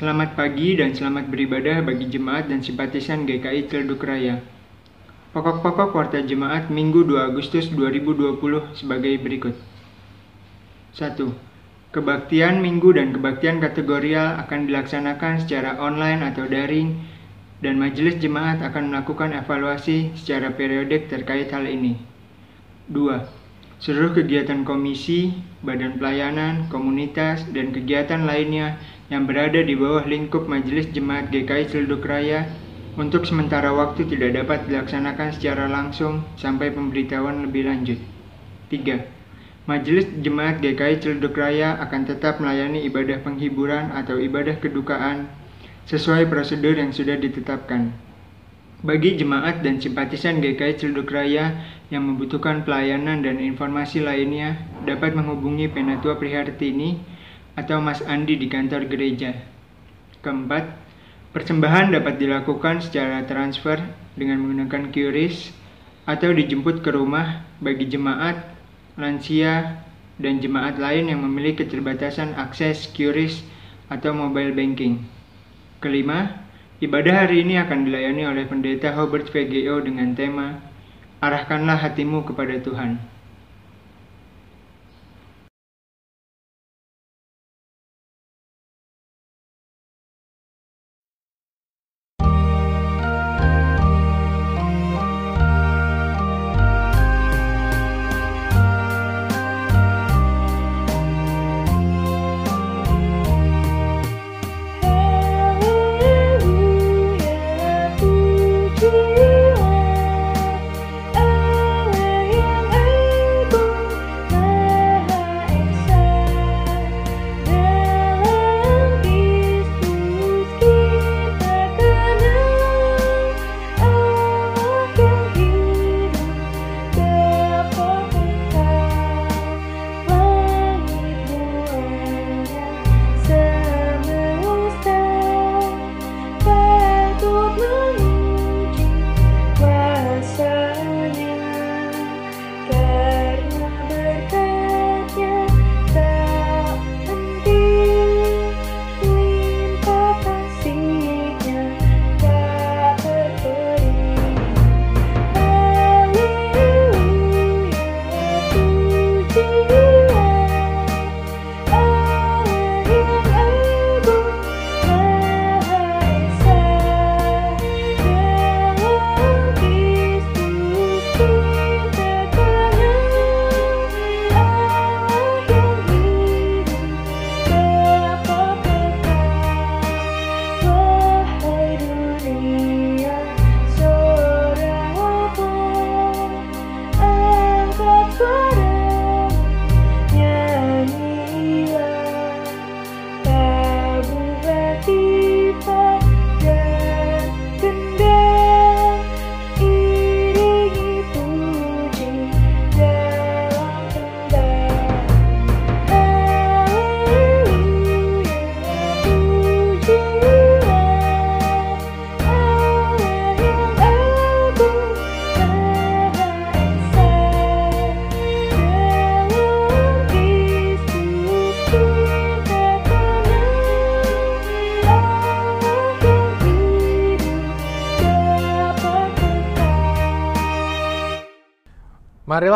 Selamat pagi dan selamat beribadah bagi jemaat dan simpatisan GKI Celduk Raya. Pokok-pokok warta jemaat Minggu 2 Agustus 2020 sebagai berikut. 1. Kebaktian minggu dan kebaktian kategorial akan dilaksanakan secara online atau daring dan majelis jemaat akan melakukan evaluasi secara periodik terkait hal ini. 2. Seluruh kegiatan komisi, badan pelayanan, komunitas, dan kegiatan lainnya yang berada di bawah lingkup Majelis Jemaat GKI Celduk Raya untuk sementara waktu tidak dapat dilaksanakan secara langsung sampai pemberitahuan lebih lanjut. 3. Majelis Jemaat GKI Celduk Raya akan tetap melayani ibadah penghiburan atau ibadah kedukaan sesuai prosedur yang sudah ditetapkan. Bagi jemaat dan simpatisan GKI Celduk Raya yang membutuhkan pelayanan dan informasi lainnya dapat menghubungi Penatua Prihartini atau Mas Andi di kantor gereja. Keempat, persembahan dapat dilakukan secara transfer dengan menggunakan QRIS atau dijemput ke rumah bagi jemaat, lansia, dan jemaat lain yang memiliki keterbatasan akses QRIS atau mobile banking. Kelima, ibadah hari ini akan dilayani oleh pendeta Hubert VGO dengan tema Arahkanlah hatimu kepada Tuhan.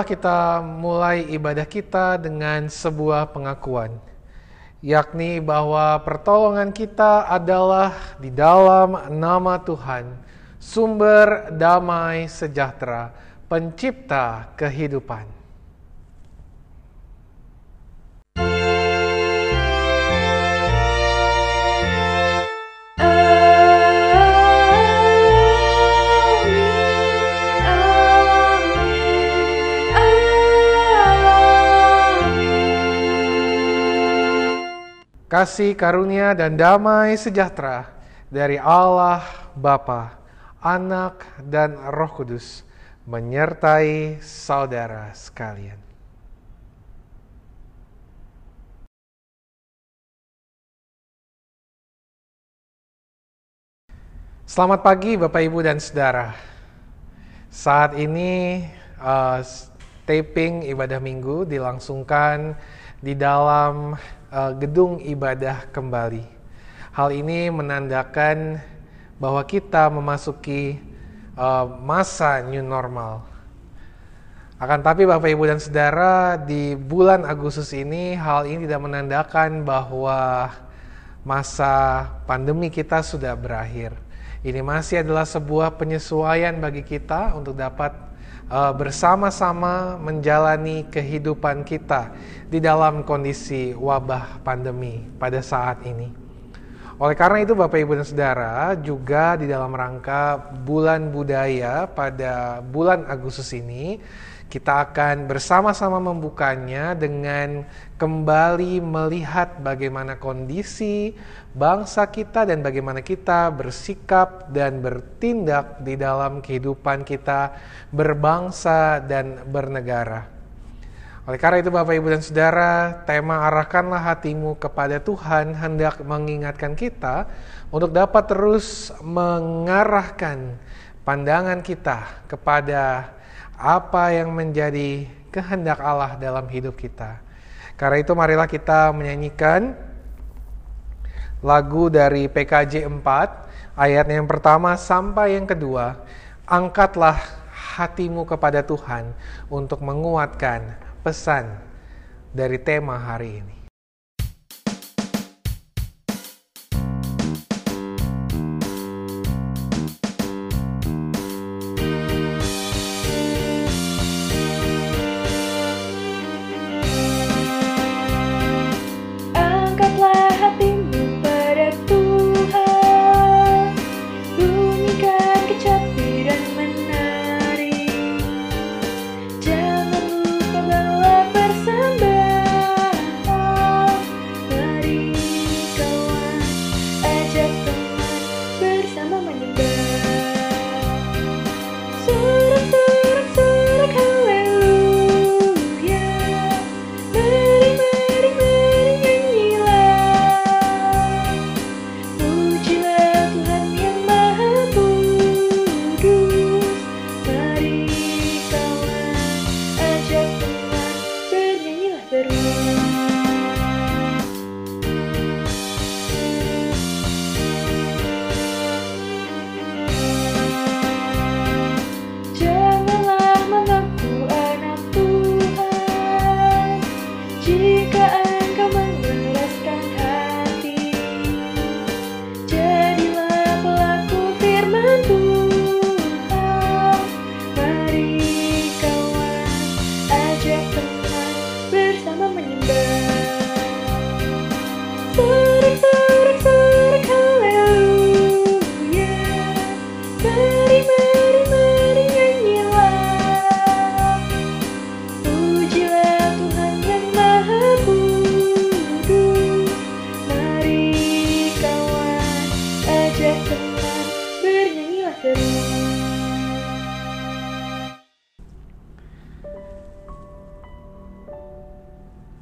Marilah kita mulai ibadah kita dengan sebuah pengakuan, yakni bahwa pertolongan kita adalah di dalam nama Tuhan, sumber damai sejahtera, pencipta kehidupan. Kasih karunia dan damai sejahtera dari Allah Bapa, Anak dan Roh Kudus menyertai saudara sekalian. Selamat pagi Bapak Ibu dan Saudara. Saat ini uh, taping ibadah minggu dilangsungkan di dalam uh, gedung ibadah kembali. Hal ini menandakan bahwa kita memasuki uh, masa new normal. Akan tapi Bapak Ibu dan Saudara, di bulan Agustus ini hal ini tidak menandakan bahwa masa pandemi kita sudah berakhir. Ini masih adalah sebuah penyesuaian bagi kita untuk dapat bersama-sama menjalani kehidupan kita di dalam kondisi wabah pandemi pada saat ini. Oleh karena itu Bapak Ibu dan Saudara juga di dalam rangka bulan budaya pada bulan Agustus ini kita akan bersama-sama membukanya dengan kembali melihat bagaimana kondisi bangsa kita dan bagaimana kita bersikap dan bertindak di dalam kehidupan kita berbangsa dan bernegara. Oleh karena itu Bapak Ibu dan Saudara, tema arahkanlah hatimu kepada Tuhan hendak mengingatkan kita untuk dapat terus mengarahkan pandangan kita kepada apa yang menjadi kehendak Allah dalam hidup kita. Karena itu marilah kita menyanyikan lagu dari PKJ 4 ayat yang pertama sampai yang kedua. Angkatlah hatimu kepada Tuhan untuk menguatkan pesan dari tema hari ini.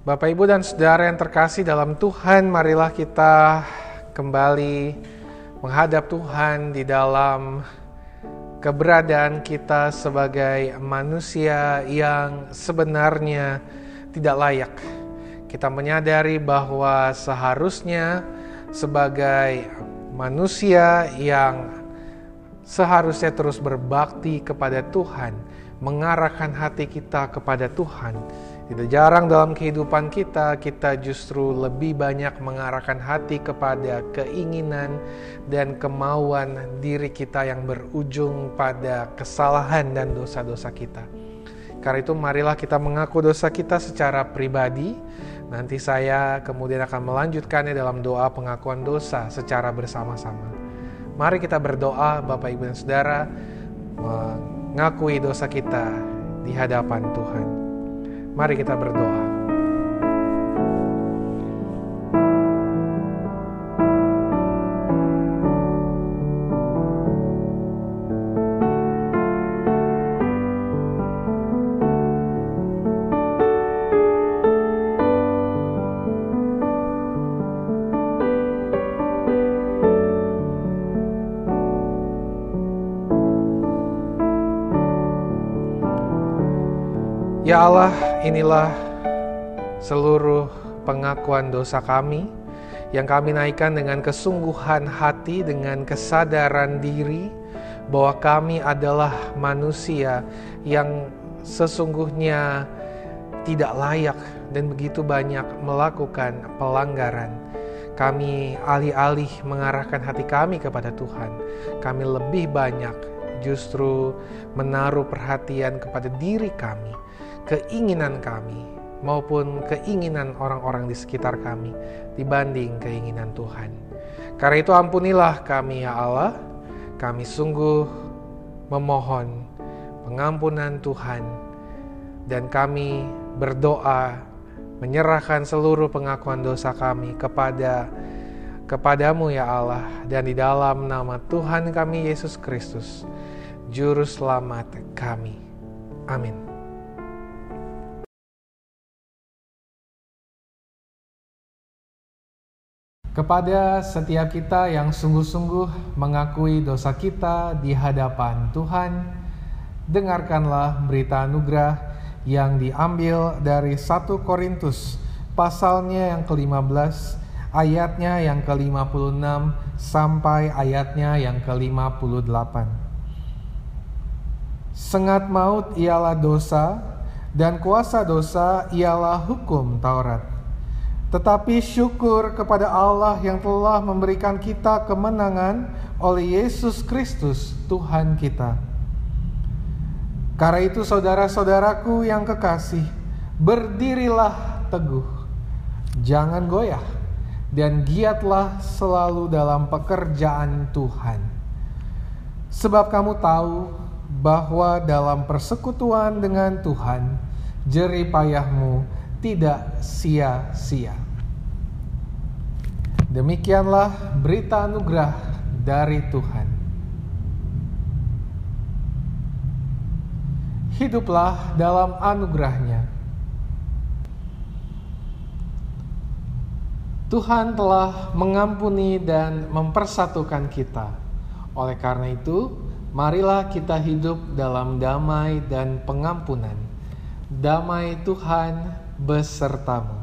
Bapak, Ibu, dan Saudara yang terkasih dalam Tuhan, marilah kita kembali menghadap Tuhan di dalam keberadaan kita sebagai manusia yang sebenarnya tidak layak. Kita menyadari bahwa seharusnya sebagai manusia yang seharusnya terus berbakti kepada Tuhan, mengarahkan hati kita kepada Tuhan tidak jarang dalam kehidupan kita, kita justru lebih banyak mengarahkan hati kepada keinginan dan kemauan diri kita yang berujung pada kesalahan dan dosa-dosa kita. Karena itu marilah kita mengaku dosa kita secara pribadi. Nanti saya kemudian akan melanjutkannya dalam doa pengakuan dosa secara bersama-sama. Mari kita berdoa Bapak Ibu dan Saudara mengakui dosa kita di hadapan Tuhan. Mari kita berdoa. Ya Allah, inilah seluruh pengakuan dosa kami yang kami naikkan dengan kesungguhan hati, dengan kesadaran diri bahwa kami adalah manusia yang sesungguhnya tidak layak dan begitu banyak melakukan pelanggaran. Kami alih-alih mengarahkan hati kami kepada Tuhan, kami lebih banyak justru menaruh perhatian kepada diri kami, keinginan kami, maupun keinginan orang-orang di sekitar kami dibanding keinginan Tuhan. Karena itu ampunilah kami ya Allah, kami sungguh memohon pengampunan Tuhan dan kami berdoa menyerahkan seluruh pengakuan dosa kami kepada kepadamu ya Allah dan di dalam nama Tuhan kami Yesus Kristus juru selamat kami. Amin. Kepada setiap kita yang sungguh-sungguh mengakui dosa kita di hadapan Tuhan, dengarkanlah berita anugerah yang diambil dari 1 Korintus pasalnya yang ke-15 ayatnya yang ke-56 sampai ayatnya yang ke-58. Sengat maut ialah dosa dan kuasa dosa ialah hukum Taurat. Tetapi syukur kepada Allah yang telah memberikan kita kemenangan oleh Yesus Kristus, Tuhan kita. Karena itu, saudara-saudaraku yang kekasih, berdirilah teguh, jangan goyah, dan giatlah selalu dalam pekerjaan Tuhan. Sebab kamu tahu bahwa dalam persekutuan dengan Tuhan, jerih payahmu tidak sia-sia. Demikianlah berita anugerah dari Tuhan. Hiduplah dalam anugerahnya. Tuhan telah mengampuni dan mempersatukan kita. Oleh karena itu, marilah kita hidup dalam damai dan pengampunan. Damai Tuhan besertamu.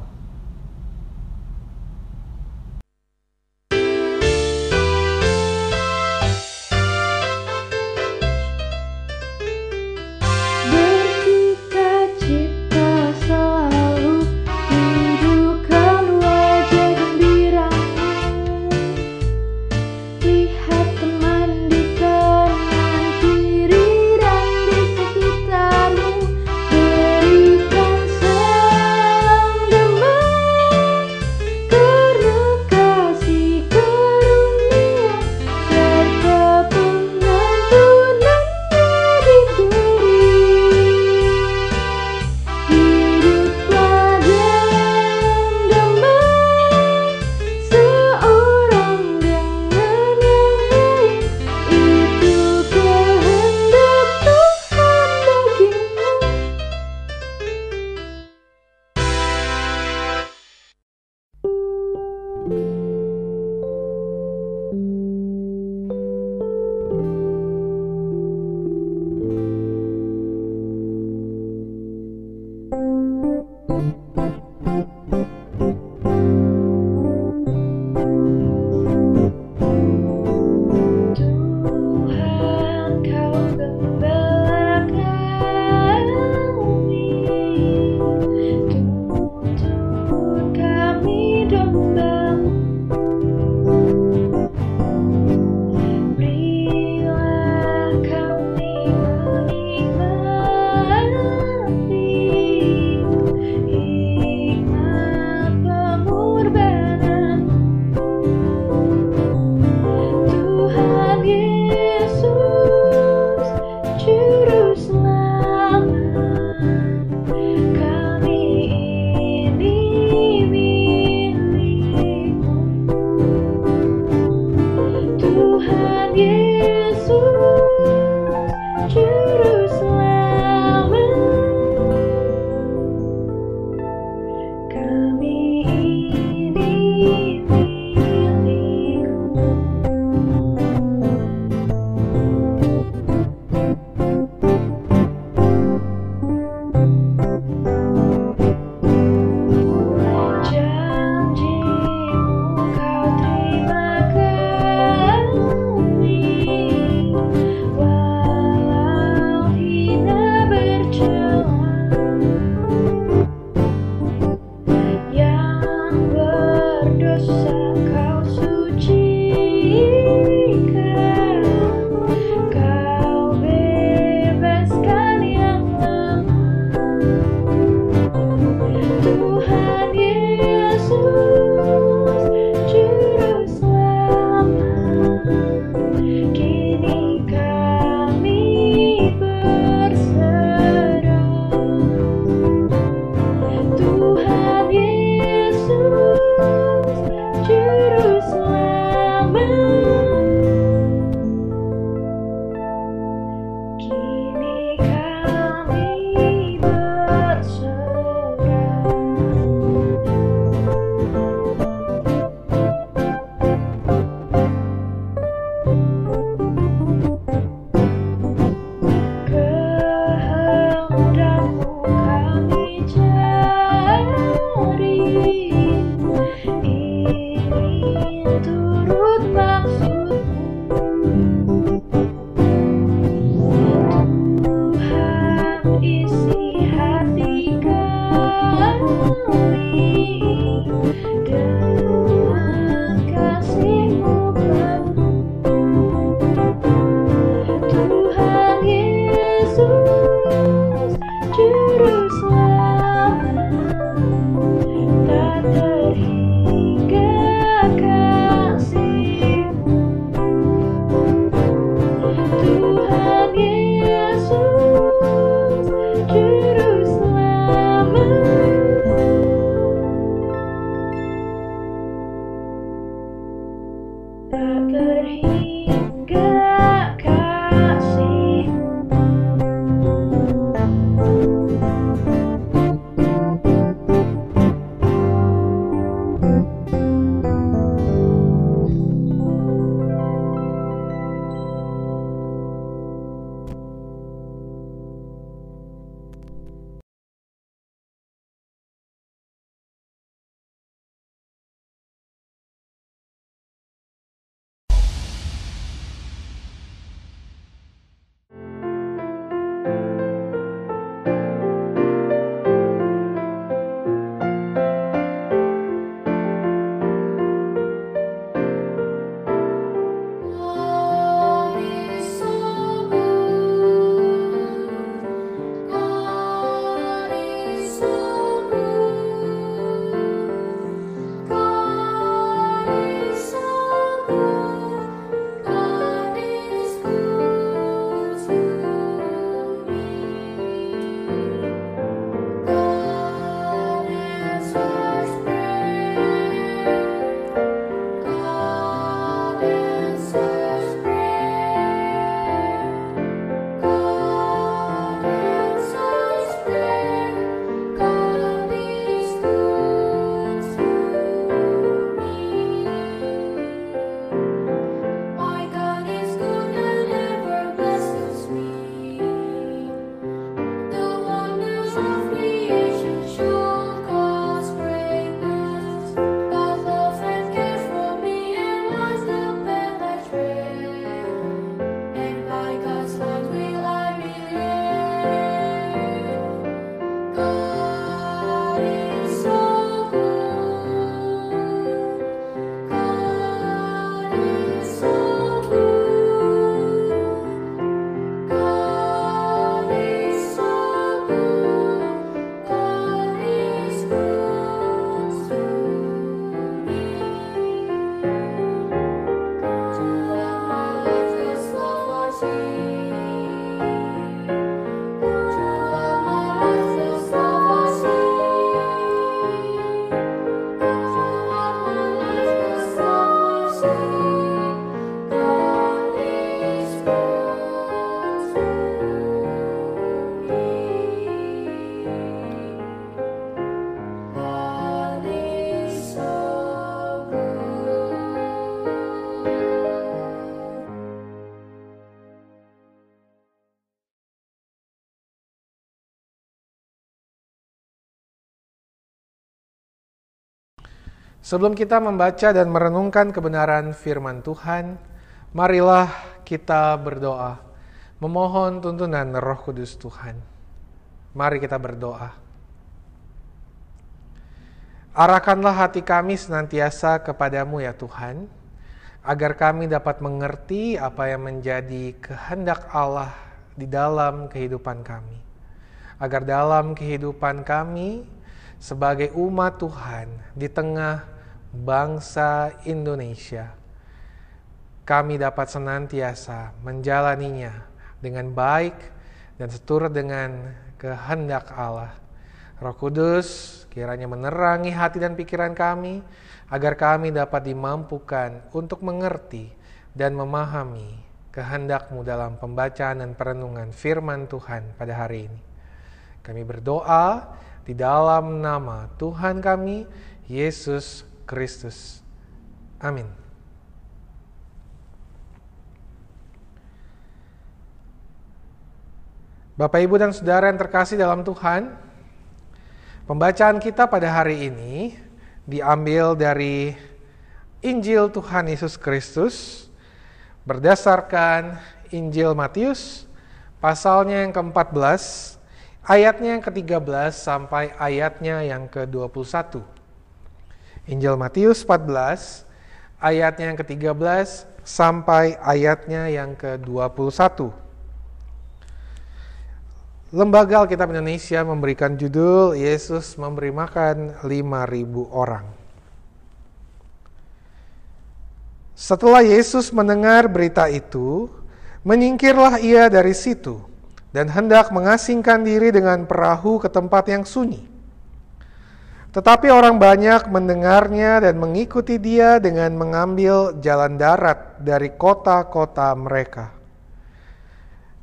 Sebelum kita membaca dan merenungkan kebenaran firman Tuhan, marilah kita berdoa, memohon tuntunan Roh Kudus Tuhan. Mari kita berdoa. Arahkanlah hati kami senantiasa kepadamu ya Tuhan, agar kami dapat mengerti apa yang menjadi kehendak Allah di dalam kehidupan kami. Agar dalam kehidupan kami, sebagai umat Tuhan di tengah bangsa Indonesia. Kami dapat senantiasa menjalaninya dengan baik dan seturut dengan kehendak Allah. Roh Kudus kiranya menerangi hati dan pikiran kami agar kami dapat dimampukan untuk mengerti dan memahami kehendakmu dalam pembacaan dan perenungan firman Tuhan pada hari ini. Kami berdoa di dalam nama Tuhan kami, Yesus Kristus. Amin. Bapak, Ibu, dan Saudara yang terkasih dalam Tuhan, pembacaan kita pada hari ini diambil dari Injil Tuhan Yesus Kristus berdasarkan Injil Matius pasalnya yang ke-14 ayatnya yang ke-13 sampai ayatnya yang ke-21. Injil Matius 14 ayatnya yang ke-13 sampai ayatnya yang ke-21. Lembaga Alkitab Indonesia memberikan judul Yesus memberi makan 5.000 orang. Setelah Yesus mendengar berita itu, menyingkirlah ia dari situ dan hendak mengasingkan diri dengan perahu ke tempat yang sunyi. Tetapi orang banyak mendengarnya dan mengikuti dia dengan mengambil jalan darat dari kota-kota mereka.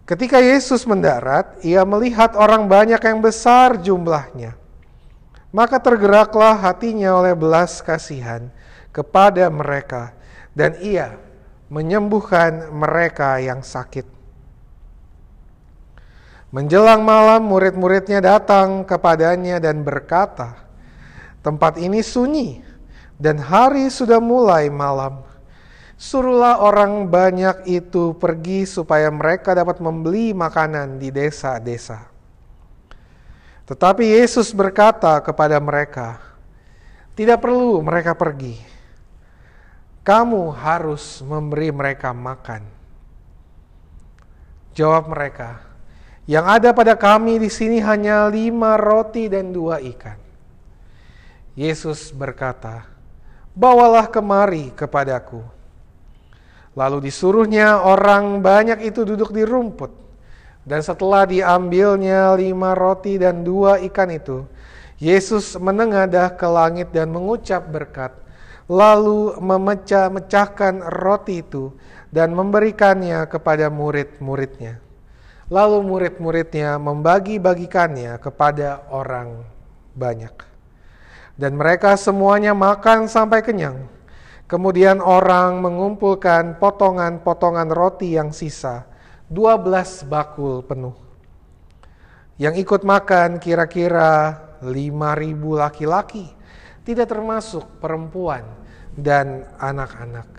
Ketika Yesus mendarat, ia melihat orang banyak yang besar jumlahnya. Maka tergeraklah hatinya oleh belas kasihan kepada mereka, dan ia menyembuhkan mereka yang sakit. Menjelang malam, murid-muridnya datang kepadanya dan berkata, "Tempat ini sunyi, dan hari sudah mulai malam." Suruhlah orang banyak itu pergi supaya mereka dapat membeli makanan di desa-desa. Tetapi Yesus berkata kepada mereka, "Tidak perlu mereka pergi. Kamu harus memberi mereka makan." Jawab mereka, "Yang ada pada kami di sini hanya lima roti dan dua ikan." Yesus berkata, "Bawalah kemari kepadaku." Lalu disuruhnya orang banyak itu duduk di rumput. Dan setelah diambilnya lima roti dan dua ikan itu, Yesus menengadah ke langit dan mengucap berkat, lalu memecah-mecahkan roti itu dan memberikannya kepada murid-muridnya. Lalu murid-muridnya membagi-bagikannya kepada orang banyak. Dan mereka semuanya makan sampai kenyang Kemudian orang mengumpulkan potongan-potongan roti yang sisa, 12 bakul penuh. Yang ikut makan kira-kira 5.000 laki-laki, tidak termasuk perempuan dan anak-anak.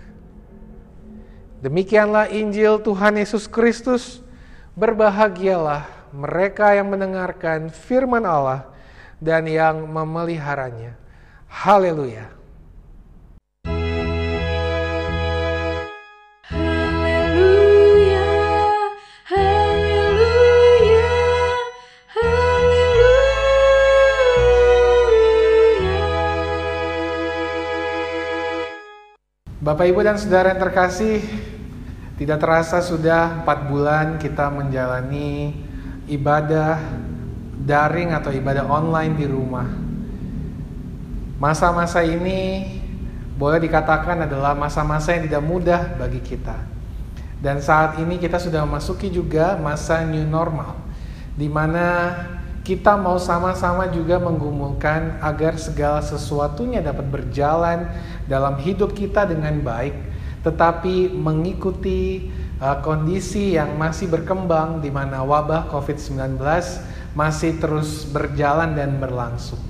Demikianlah Injil Tuhan Yesus Kristus. Berbahagialah mereka yang mendengarkan firman Allah dan yang memeliharanya. Haleluya! Bapak Ibu dan Saudara yang terkasih, tidak terasa sudah empat bulan kita menjalani ibadah daring atau ibadah online di rumah. Masa-masa ini boleh dikatakan adalah masa-masa yang tidak mudah bagi kita. Dan saat ini kita sudah memasuki juga masa new normal, di mana kita mau sama-sama juga menggumulkan agar segala sesuatunya dapat berjalan dalam hidup kita dengan baik, tetapi mengikuti uh, kondisi yang masih berkembang di mana wabah COVID-19 masih terus berjalan dan berlangsung.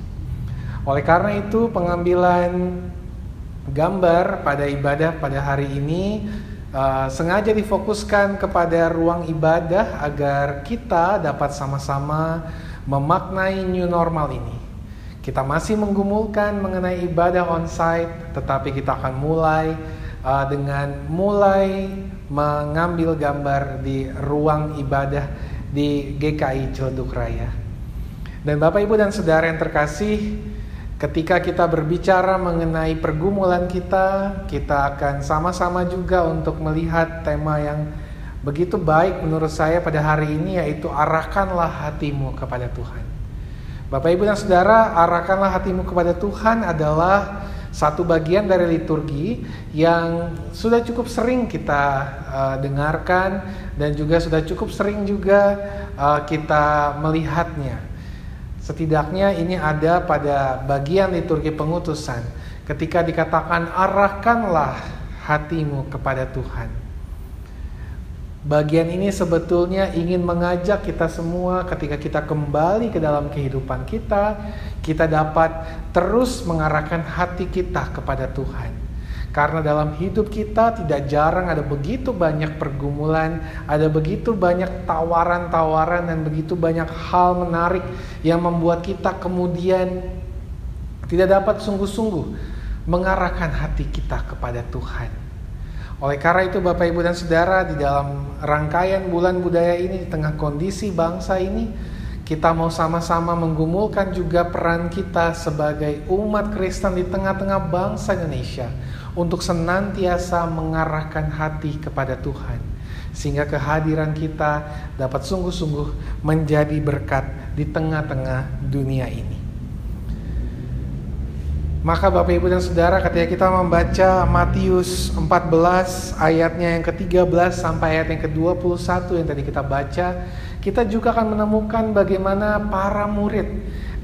Oleh karena itu, pengambilan gambar pada ibadah pada hari ini uh, sengaja difokuskan kepada ruang ibadah agar kita dapat sama-sama memaknai new normal ini. Kita masih menggumulkan mengenai ibadah onsite, tetapi kita akan mulai uh, dengan mulai mengambil gambar di ruang ibadah di GKI Ciledug Raya. Dan Bapak Ibu dan Saudara yang terkasih, ketika kita berbicara mengenai pergumulan kita, kita akan sama-sama juga untuk melihat tema yang begitu baik menurut saya pada hari ini yaitu arahkanlah hatimu kepada Tuhan. Bapak Ibu dan Saudara, arahkanlah hatimu kepada Tuhan adalah satu bagian dari liturgi yang sudah cukup sering kita uh, dengarkan dan juga sudah cukup sering juga uh, kita melihatnya. Setidaknya ini ada pada bagian liturgi pengutusan ketika dikatakan arahkanlah hatimu kepada Tuhan. Bagian ini sebetulnya ingin mengajak kita semua ketika kita kembali ke dalam kehidupan kita, kita dapat terus mengarahkan hati kita kepada Tuhan. Karena dalam hidup kita tidak jarang ada begitu banyak pergumulan, ada begitu banyak tawaran-tawaran dan begitu banyak hal menarik yang membuat kita kemudian tidak dapat sungguh-sungguh mengarahkan hati kita kepada Tuhan. Oleh karena itu Bapak Ibu dan Saudara di dalam rangkaian bulan budaya ini di tengah kondisi bangsa ini kita mau sama-sama menggumulkan juga peran kita sebagai umat Kristen di tengah-tengah bangsa Indonesia untuk senantiasa mengarahkan hati kepada Tuhan, sehingga kehadiran kita dapat sungguh-sungguh menjadi berkat di tengah-tengah dunia ini. Maka Bapak Ibu dan Saudara ketika kita membaca Matius 14 ayatnya yang ke-13 sampai ayat yang ke-21 yang tadi kita baca, kita juga akan menemukan bagaimana para murid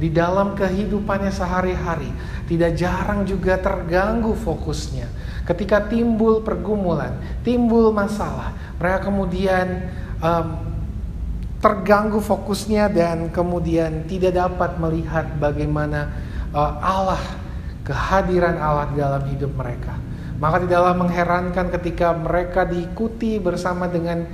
di dalam kehidupannya sehari-hari tidak jarang juga terganggu fokusnya. Ketika timbul pergumulan, timbul masalah, mereka kemudian um, terganggu fokusnya dan kemudian tidak dapat melihat bagaimana uh, Allah, kehadiran Allah di dalam hidup mereka. Maka tidaklah mengherankan ketika mereka diikuti bersama dengan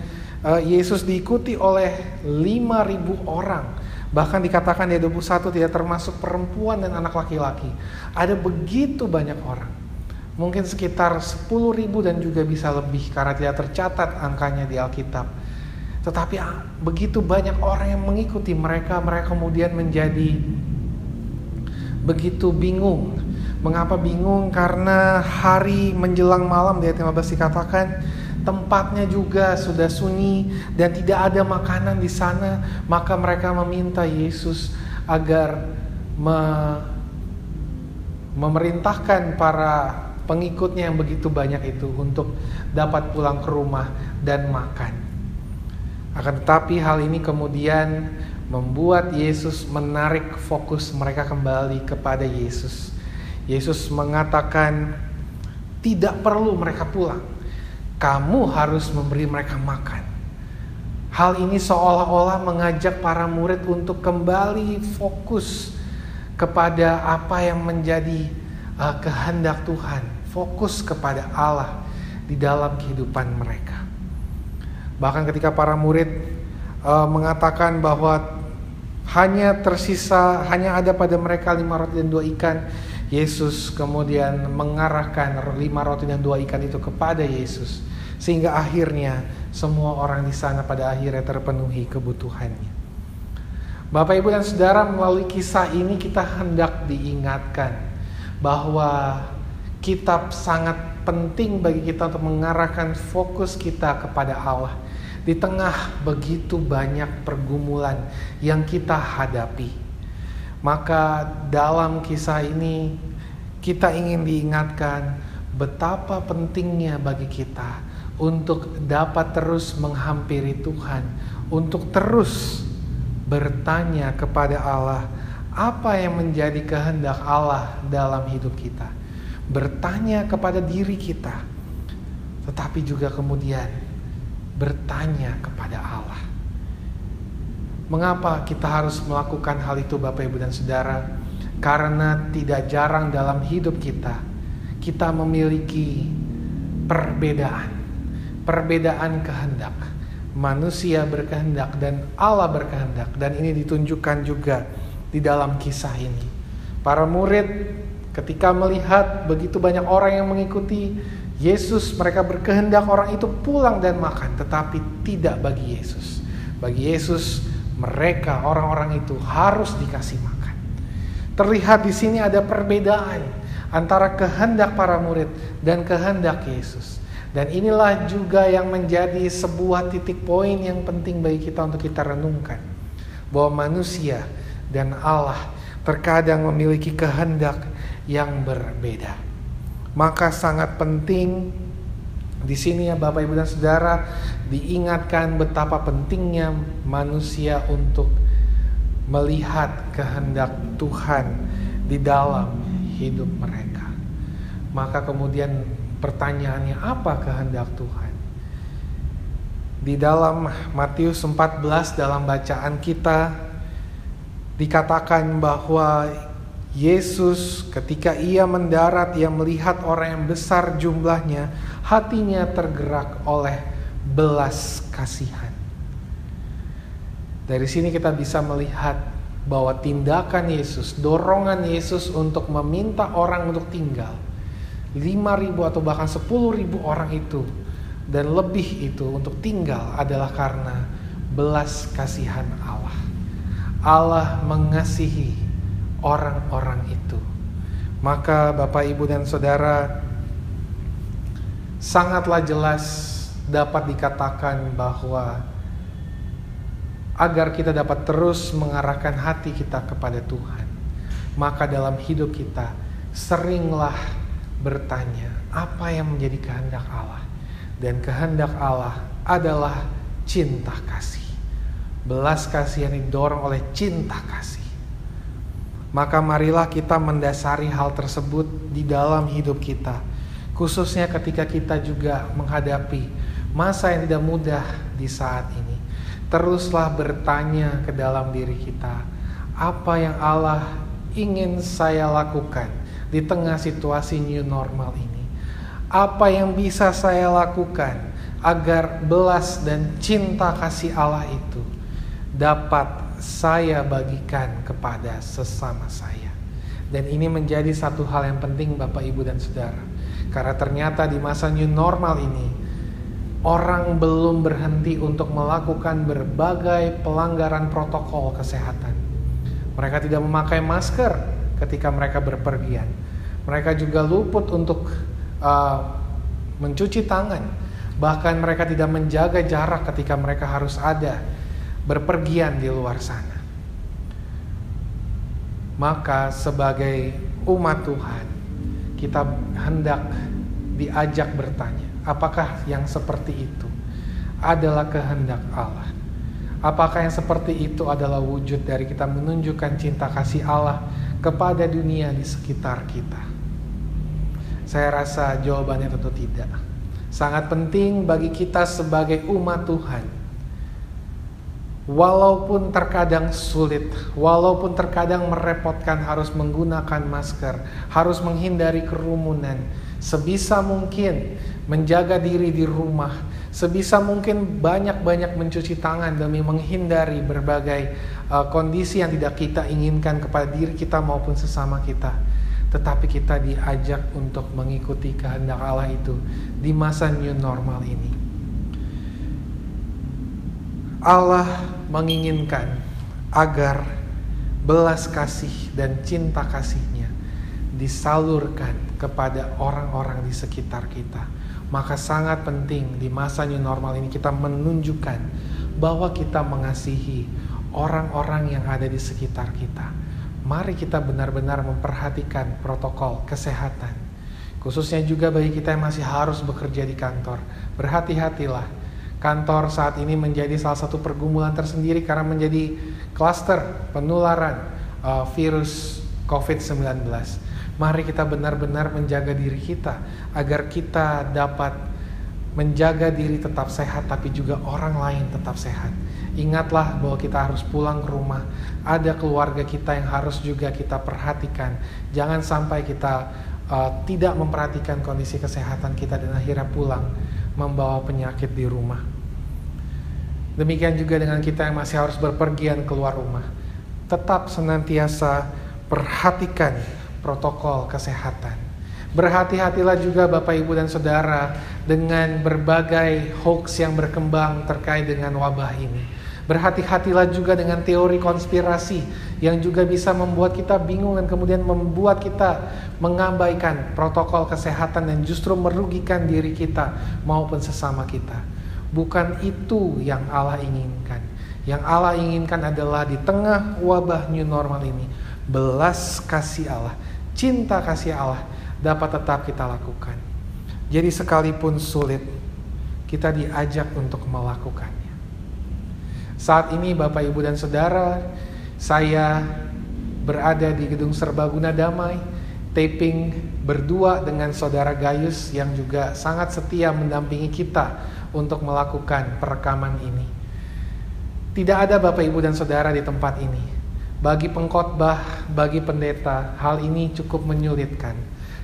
uh, Yesus diikuti oleh 5000 orang Bahkan dikatakan di 21 tidak termasuk perempuan dan anak laki-laki. Ada begitu banyak orang. Mungkin sekitar 10 ribu dan juga bisa lebih karena tidak tercatat angkanya di Alkitab. Tetapi ah, begitu banyak orang yang mengikuti mereka, mereka kemudian menjadi begitu bingung. Mengapa bingung? Karena hari menjelang malam di ayat 15 dikatakan tempatnya juga sudah sunyi dan tidak ada makanan di sana, maka mereka meminta Yesus agar me memerintahkan para pengikutnya yang begitu banyak itu untuk dapat pulang ke rumah dan makan. Akan tetapi hal ini kemudian membuat Yesus menarik fokus mereka kembali kepada Yesus. Yesus mengatakan tidak perlu mereka pulang kamu harus memberi mereka makan. Hal ini seolah-olah mengajak para murid untuk kembali fokus kepada apa yang menjadi uh, kehendak Tuhan, fokus kepada Allah di dalam kehidupan mereka. Bahkan ketika para murid uh, mengatakan bahwa hanya tersisa, hanya ada pada mereka lima roti dan dua ikan, Yesus kemudian mengarahkan lima roti dan dua ikan itu kepada Yesus sehingga akhirnya semua orang di sana pada akhirnya terpenuhi kebutuhannya. Bapak Ibu dan Saudara melalui kisah ini kita hendak diingatkan bahwa kitab sangat penting bagi kita untuk mengarahkan fokus kita kepada Allah di tengah begitu banyak pergumulan yang kita hadapi. Maka dalam kisah ini kita ingin diingatkan betapa pentingnya bagi kita untuk dapat terus menghampiri Tuhan, untuk terus bertanya kepada Allah apa yang menjadi kehendak Allah dalam hidup kita. Bertanya kepada diri kita, tetapi juga kemudian bertanya kepada Allah. Mengapa kita harus melakukan hal itu Bapak Ibu dan Saudara? Karena tidak jarang dalam hidup kita kita memiliki perbedaan perbedaan kehendak. Manusia berkehendak dan Allah berkehendak dan ini ditunjukkan juga di dalam kisah ini. Para murid ketika melihat begitu banyak orang yang mengikuti Yesus, mereka berkehendak orang itu pulang dan makan, tetapi tidak bagi Yesus. Bagi Yesus mereka orang-orang itu harus dikasih makan. Terlihat di sini ada perbedaan antara kehendak para murid dan kehendak Yesus. Dan inilah juga yang menjadi sebuah titik poin yang penting bagi kita untuk kita renungkan. Bahwa manusia dan Allah terkadang memiliki kehendak yang berbeda. Maka sangat penting di sini ya Bapak Ibu dan Saudara diingatkan betapa pentingnya manusia untuk melihat kehendak Tuhan di dalam hidup mereka. Maka kemudian pertanyaannya apa kehendak Tuhan? Di dalam Matius 14 dalam bacaan kita dikatakan bahwa Yesus ketika ia mendarat ia melihat orang yang besar jumlahnya hatinya tergerak oleh belas kasihan. Dari sini kita bisa melihat bahwa tindakan Yesus, dorongan Yesus untuk meminta orang untuk tinggal 5.000 atau bahkan 10.000 orang itu dan lebih itu untuk tinggal adalah karena belas kasihan Allah. Allah mengasihi orang-orang itu. Maka Bapak Ibu dan Saudara sangatlah jelas dapat dikatakan bahwa agar kita dapat terus mengarahkan hati kita kepada Tuhan, maka dalam hidup kita seringlah bertanya apa yang menjadi kehendak Allah. Dan kehendak Allah adalah cinta kasih. Belas kasih yang didorong oleh cinta kasih. Maka marilah kita mendasari hal tersebut di dalam hidup kita. Khususnya ketika kita juga menghadapi masa yang tidak mudah di saat ini. Teruslah bertanya ke dalam diri kita, apa yang Allah ingin saya lakukan di tengah situasi new normal ini? Apa yang bisa saya lakukan agar belas dan cinta kasih Allah itu dapat saya bagikan kepada sesama saya? Dan ini menjadi satu hal yang penting Bapak Ibu dan Saudara. Karena ternyata di masa new normal ini orang belum berhenti untuk melakukan berbagai pelanggaran protokol kesehatan. Mereka tidak memakai masker ketika mereka berpergian. Mereka juga luput untuk uh, mencuci tangan. Bahkan mereka tidak menjaga jarak ketika mereka harus ada berpergian di luar sana. Maka sebagai umat Tuhan, kita hendak diajak bertanya, apakah yang seperti itu adalah kehendak Allah? Apakah yang seperti itu adalah wujud dari kita menunjukkan cinta kasih Allah kepada dunia di sekitar kita? Saya rasa jawabannya tentu tidak. Sangat penting bagi kita sebagai umat Tuhan. Walaupun terkadang sulit, walaupun terkadang merepotkan harus menggunakan masker, harus menghindari kerumunan, sebisa mungkin menjaga diri di rumah, sebisa mungkin banyak-banyak mencuci tangan demi menghindari berbagai uh, kondisi yang tidak kita inginkan kepada diri kita maupun sesama kita tetapi kita diajak untuk mengikuti kehendak Allah itu di masa new normal ini. Allah menginginkan agar belas kasih dan cinta kasihnya disalurkan kepada orang-orang di sekitar kita. Maka sangat penting di masa new normal ini kita menunjukkan bahwa kita mengasihi orang-orang yang ada di sekitar kita mari kita benar-benar memperhatikan protokol kesehatan. Khususnya juga bagi kita yang masih harus bekerja di kantor. Berhati-hatilah. Kantor saat ini menjadi salah satu pergumulan tersendiri karena menjadi klaster penularan uh, virus COVID-19. Mari kita benar-benar menjaga diri kita agar kita dapat menjaga diri tetap sehat tapi juga orang lain tetap sehat. Ingatlah bahwa kita harus pulang ke rumah. Ada keluarga kita yang harus juga kita perhatikan. Jangan sampai kita uh, tidak memperhatikan kondisi kesehatan kita dan akhirnya pulang membawa penyakit di rumah. Demikian juga dengan kita yang masih harus berpergian keluar rumah. Tetap senantiasa perhatikan protokol kesehatan Berhati-hatilah juga Bapak Ibu dan Saudara dengan berbagai hoax yang berkembang terkait dengan wabah ini. Berhati-hatilah juga dengan teori konspirasi yang juga bisa membuat kita bingung dan kemudian membuat kita mengabaikan protokol kesehatan dan justru merugikan diri kita maupun sesama kita. Bukan itu yang Allah inginkan. Yang Allah inginkan adalah di tengah wabah new normal ini, belas kasih Allah, cinta kasih Allah dapat tetap kita lakukan. Jadi sekalipun sulit, kita diajak untuk melakukan. Saat ini Bapak Ibu dan Saudara, saya berada di Gedung Serbaguna Damai, taping berdua dengan Saudara Gayus yang juga sangat setia mendampingi kita untuk melakukan perekaman ini. Tidak ada Bapak Ibu dan Saudara di tempat ini. Bagi pengkhotbah, bagi pendeta, hal ini cukup menyulitkan.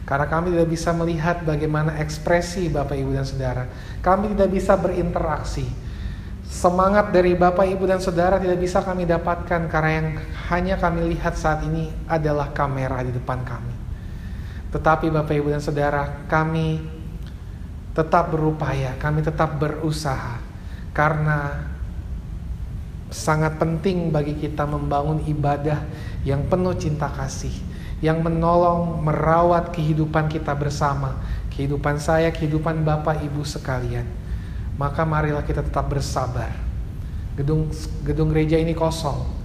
Karena kami tidak bisa melihat bagaimana ekspresi Bapak Ibu dan Saudara. Kami tidak bisa berinteraksi Semangat dari Bapak, Ibu, dan Saudara tidak bisa kami dapatkan karena yang hanya kami lihat saat ini adalah kamera di depan kami. Tetapi Bapak, Ibu, dan Saudara, kami tetap berupaya, kami tetap berusaha karena sangat penting bagi kita membangun ibadah yang penuh cinta kasih, yang menolong merawat kehidupan kita bersama, kehidupan saya, kehidupan Bapak Ibu sekalian maka marilah kita tetap bersabar. Gedung gedung gereja ini kosong.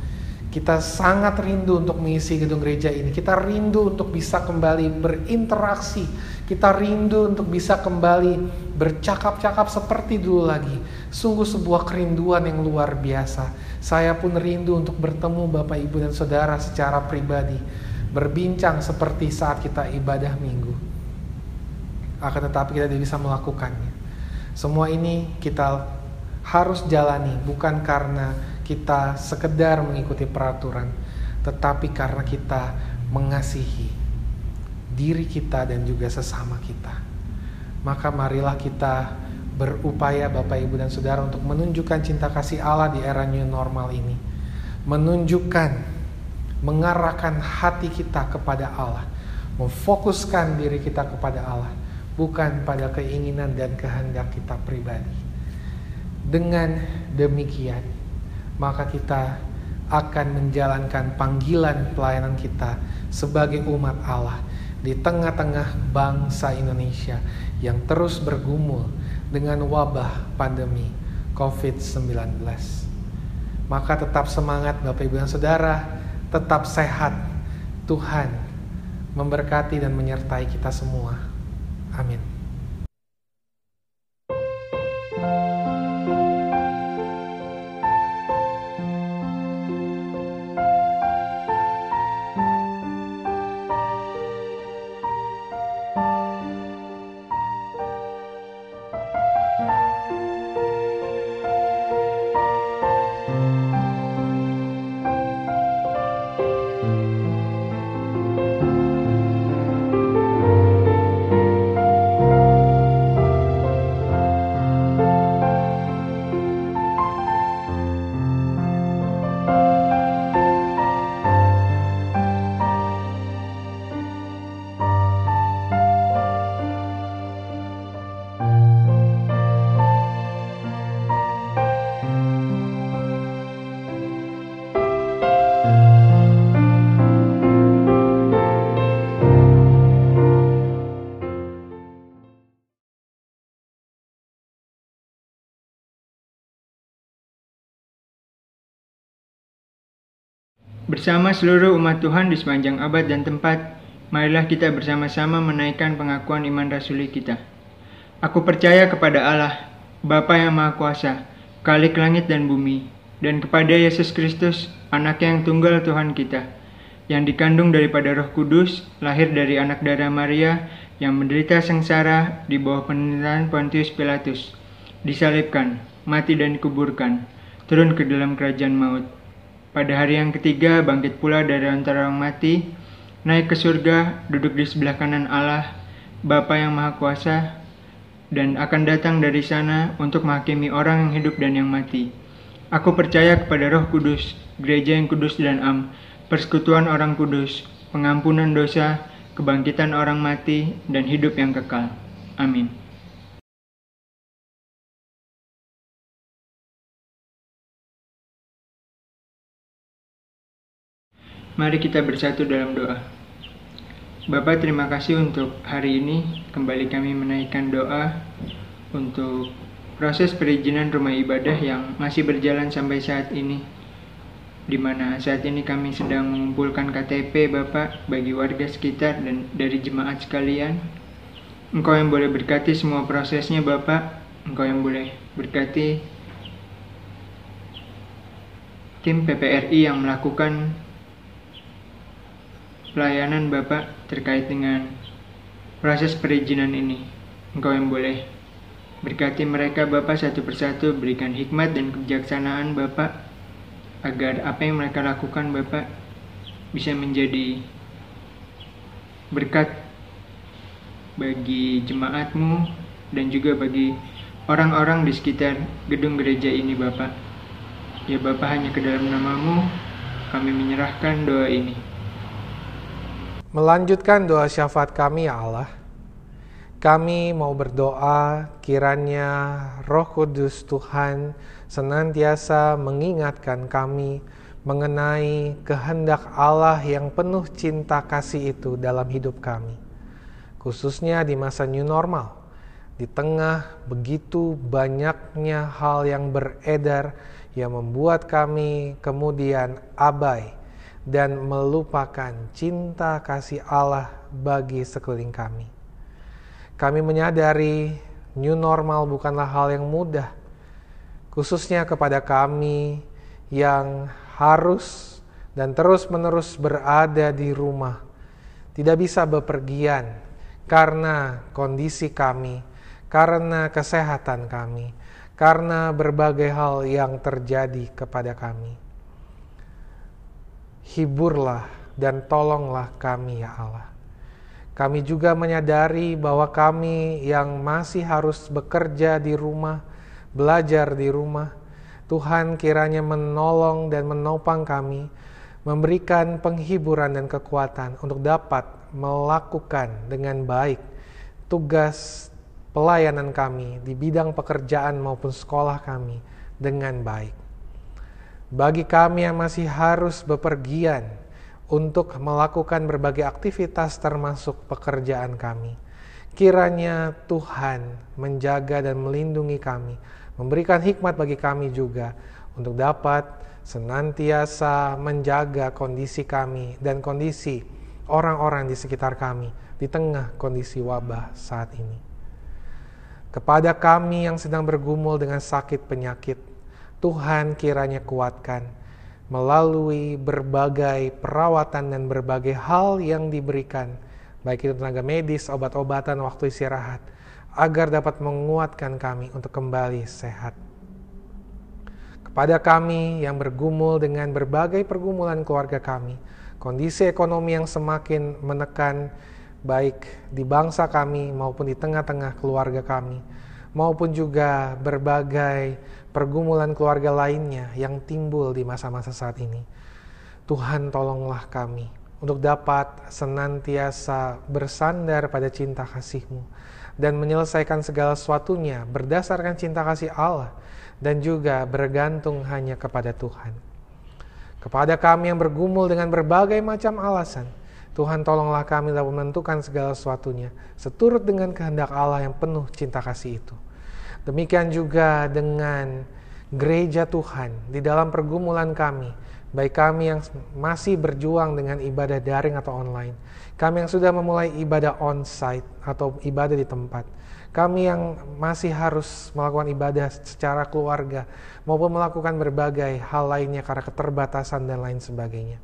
Kita sangat rindu untuk mengisi gedung gereja ini. Kita rindu untuk bisa kembali berinteraksi. Kita rindu untuk bisa kembali bercakap-cakap seperti dulu lagi. Sungguh sebuah kerinduan yang luar biasa. Saya pun rindu untuk bertemu Bapak, Ibu, dan Saudara secara pribadi. Berbincang seperti saat kita ibadah minggu. Akan tetapi kita tidak bisa melakukannya semua ini kita harus jalani bukan karena kita sekedar mengikuti peraturan, tetapi karena kita mengasihi diri kita dan juga sesama kita. Maka marilah kita berupaya Bapak Ibu dan Saudara untuk menunjukkan cinta kasih Allah di era new normal ini. Menunjukkan, mengarahkan hati kita kepada Allah. Memfokuskan diri kita kepada Allah bukan pada keinginan dan kehendak kita pribadi. Dengan demikian, maka kita akan menjalankan panggilan pelayanan kita sebagai umat Allah di tengah-tengah bangsa Indonesia yang terus bergumul dengan wabah pandemi COVID-19. Maka tetap semangat Bapak Ibu dan Saudara, tetap sehat. Tuhan memberkati dan menyertai kita semua. Amin. Bersama seluruh umat Tuhan di sepanjang abad dan tempat, marilah kita bersama-sama menaikkan pengakuan iman rasuli kita. Aku percaya kepada Allah, Bapa yang Maha Kuasa, Kalik langit dan bumi, dan kepada Yesus Kristus, anak yang tunggal Tuhan kita, yang dikandung daripada roh kudus, lahir dari anak darah Maria, yang menderita sengsara di bawah penderitaan Pontius Pilatus, disalibkan, mati dan dikuburkan, turun ke dalam kerajaan maut pada hari yang ketiga bangkit pula dari antara orang mati, naik ke surga, duduk di sebelah kanan Allah, Bapa yang Maha Kuasa, dan akan datang dari sana untuk menghakimi orang yang hidup dan yang mati. Aku percaya kepada Roh Kudus, gereja yang kudus dan am, persekutuan orang kudus, pengampunan dosa, kebangkitan orang mati, dan hidup yang kekal. Amin. Mari kita bersatu dalam doa. Bapak terima kasih untuk hari ini kembali kami menaikkan doa untuk proses perizinan rumah ibadah yang masih berjalan sampai saat ini di mana saat ini kami sedang mengumpulkan KTP Bapak bagi warga sekitar dan dari jemaat sekalian. Engkau yang boleh berkati semua prosesnya Bapak, Engkau yang boleh berkati tim PPRI yang melakukan pelayanan Bapak terkait dengan proses perizinan ini. Engkau yang boleh berkati mereka Bapak satu persatu, berikan hikmat dan kebijaksanaan Bapak agar apa yang mereka lakukan Bapak bisa menjadi berkat bagi jemaatmu dan juga bagi orang-orang di sekitar gedung gereja ini Bapak. Ya Bapak hanya ke dalam namamu kami menyerahkan doa ini. Melanjutkan doa syafaat kami ya Allah. Kami mau berdoa kiranya Roh Kudus Tuhan senantiasa mengingatkan kami mengenai kehendak Allah yang penuh cinta kasih itu dalam hidup kami. Khususnya di masa new normal. Di tengah begitu banyaknya hal yang beredar yang membuat kami kemudian abai dan melupakan cinta kasih Allah bagi sekeliling kami. Kami menyadari new normal bukanlah hal yang mudah, khususnya kepada kami yang harus dan terus-menerus berada di rumah, tidak bisa bepergian karena kondisi kami, karena kesehatan kami, karena berbagai hal yang terjadi kepada kami hiburlah dan tolonglah kami ya Allah. Kami juga menyadari bahwa kami yang masih harus bekerja di rumah, belajar di rumah, Tuhan kiranya menolong dan menopang kami, memberikan penghiburan dan kekuatan untuk dapat melakukan dengan baik tugas pelayanan kami di bidang pekerjaan maupun sekolah kami dengan baik. Bagi kami yang masih harus bepergian untuk melakukan berbagai aktivitas termasuk pekerjaan kami, kiranya Tuhan menjaga dan melindungi kami, memberikan hikmat bagi kami juga untuk dapat senantiasa menjaga kondisi kami dan kondisi orang-orang di sekitar kami di tengah kondisi wabah saat ini. Kepada kami yang sedang bergumul dengan sakit penyakit, Tuhan kiranya kuatkan melalui berbagai perawatan dan berbagai hal yang diberikan, baik itu tenaga medis, obat-obatan, waktu istirahat, agar dapat menguatkan kami untuk kembali sehat. Kepada kami yang bergumul dengan berbagai pergumulan keluarga kami, kondisi ekonomi yang semakin menekan, baik di bangsa kami maupun di tengah-tengah keluarga kami, maupun juga berbagai pergumulan keluarga lainnya yang timbul di masa-masa saat ini. Tuhan tolonglah kami untuk dapat senantiasa bersandar pada cinta kasih-Mu dan menyelesaikan segala sesuatunya berdasarkan cinta kasih Allah dan juga bergantung hanya kepada Tuhan. Kepada kami yang bergumul dengan berbagai macam alasan, Tuhan tolonglah kami dapat menentukan segala sesuatunya seturut dengan kehendak Allah yang penuh cinta kasih itu. Demikian juga dengan gereja Tuhan di dalam pergumulan kami, baik kami yang masih berjuang dengan ibadah daring atau online, kami yang sudah memulai ibadah on-site atau ibadah di tempat, kami yang masih harus melakukan ibadah secara keluarga maupun melakukan berbagai hal lainnya karena keterbatasan dan lain sebagainya.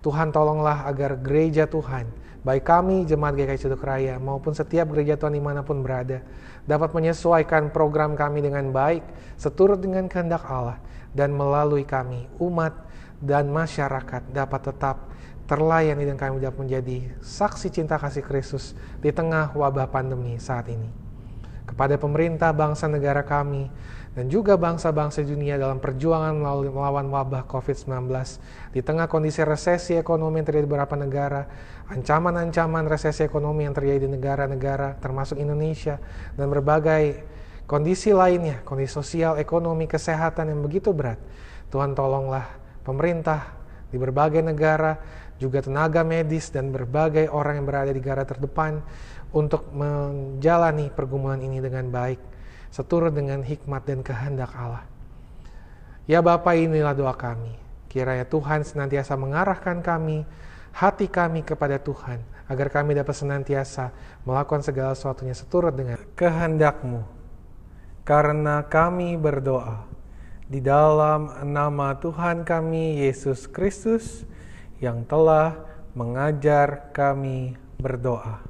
Tuhan tolonglah agar gereja Tuhan, baik kami jemaat GKI Ceduk Raya maupun setiap gereja Tuhan di mana pun berada, dapat menyesuaikan program kami dengan baik, seturut dengan kehendak Allah, dan melalui kami, umat dan masyarakat dapat tetap terlayani dan kami dapat menjadi saksi cinta kasih Kristus di tengah wabah pandemi saat ini. Kepada pemerintah bangsa negara kami, dan juga bangsa-bangsa dunia dalam perjuangan melawan wabah COVID-19 di tengah kondisi resesi ekonomi yang terjadi di beberapa negara, ancaman-ancaman resesi ekonomi yang terjadi di negara-negara termasuk Indonesia dan berbagai kondisi lainnya, kondisi sosial, ekonomi, kesehatan yang begitu berat. Tuhan tolonglah pemerintah di berbagai negara, juga tenaga medis dan berbagai orang yang berada di garda terdepan untuk menjalani pergumulan ini dengan baik, seturut dengan hikmat dan kehendak Allah. Ya Bapa inilah doa kami. Kiranya Tuhan senantiasa mengarahkan kami, hati kami kepada Tuhan, agar kami dapat senantiasa melakukan segala sesuatunya seturut dengan kehendakmu. Karena kami berdoa di dalam nama Tuhan kami Yesus Kristus yang telah mengajar kami berdoa.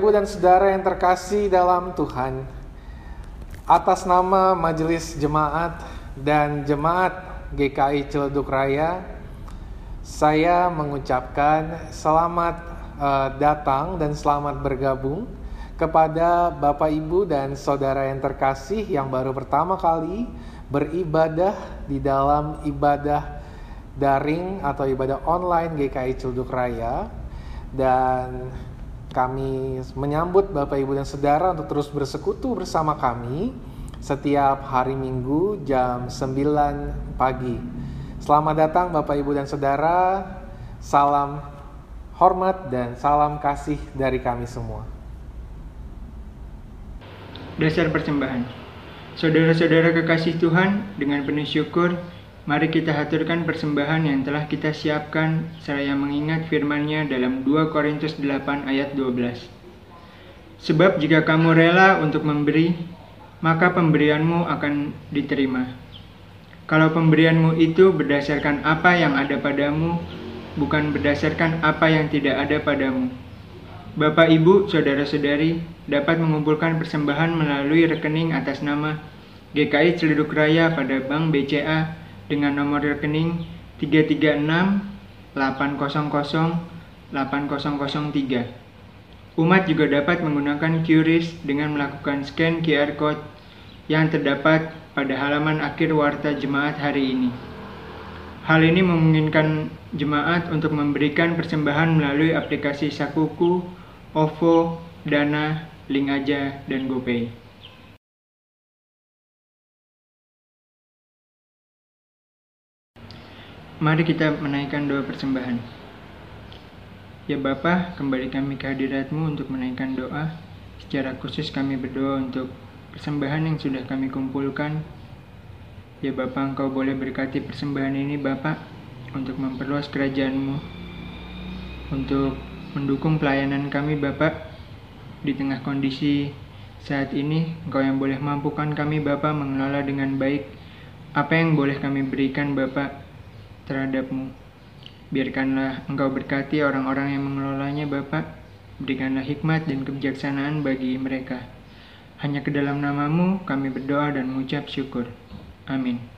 Ibu, dan Saudara yang terkasih dalam Tuhan, atas nama Majelis Jemaat dan Jemaat GKI Ciledug Raya, saya mengucapkan selamat uh, datang dan selamat bergabung kepada Bapak, Ibu, dan Saudara yang terkasih yang baru pertama kali beribadah di dalam ibadah daring atau ibadah online GKI Ciledug Raya. Dan kami menyambut Bapak Ibu dan Saudara untuk terus bersekutu bersama kami setiap hari Minggu jam 9 pagi. Selamat datang Bapak Ibu dan Saudara. Salam hormat dan salam kasih dari kami semua. Dasar persembahan. Saudara-saudara kekasih Tuhan, dengan penuh syukur Mari kita haturkan persembahan yang telah kita siapkan seraya mengingat firman-Nya dalam 2 Korintus 8 ayat 12. Sebab jika kamu rela untuk memberi, maka pemberianmu akan diterima. Kalau pemberianmu itu berdasarkan apa yang ada padamu, bukan berdasarkan apa yang tidak ada padamu. Bapak, Ibu, Saudara-saudari dapat mengumpulkan persembahan melalui rekening atas nama GKI Celuduk Raya pada Bank BCA dengan nomor rekening 336 800 8003. Umat juga dapat menggunakan QRIS dengan melakukan scan QR code yang terdapat pada halaman akhir warta jemaat hari ini. Hal ini memungkinkan jemaat untuk memberikan persembahan melalui aplikasi Sakuku, OVO, Dana, Link Aja, dan GoPay. Mari kita menaikkan doa persembahan. Ya Bapa, kembali kami ke hadiratmu untuk menaikkan doa. Secara khusus kami berdoa untuk persembahan yang sudah kami kumpulkan. Ya Bapa, Engkau boleh berkati persembahan ini Bapak untuk memperluas kerajaanmu, untuk mendukung pelayanan kami Bapak di tengah kondisi saat ini. Engkau yang boleh mampukan kami Bapak mengelola dengan baik apa yang boleh kami berikan Bapak terhadapmu. Biarkanlah engkau berkati orang-orang yang mengelolanya Bapak. Berikanlah hikmat dan kebijaksanaan bagi mereka. Hanya ke dalam namamu kami berdoa dan mengucap syukur. Amin.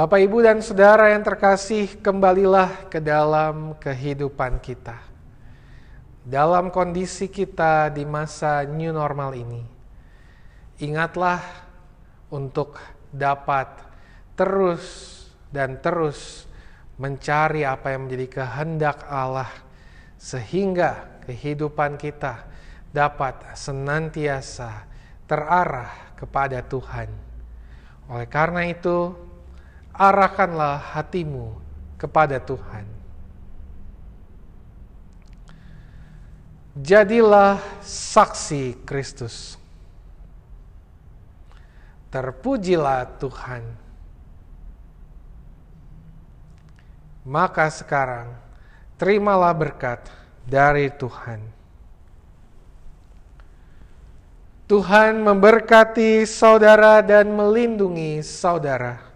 Bapak, Ibu, dan Saudara yang terkasih, kembalilah ke dalam kehidupan kita. Dalam kondisi kita di masa new normal ini, ingatlah untuk dapat terus dan terus mencari apa yang menjadi kehendak Allah, sehingga kehidupan kita dapat senantiasa terarah kepada Tuhan. Oleh karena itu, arahkanlah hatimu kepada Tuhan. Jadilah saksi Kristus. Terpujilah Tuhan. Maka sekarang terimalah berkat dari Tuhan. Tuhan memberkati saudara dan melindungi saudara.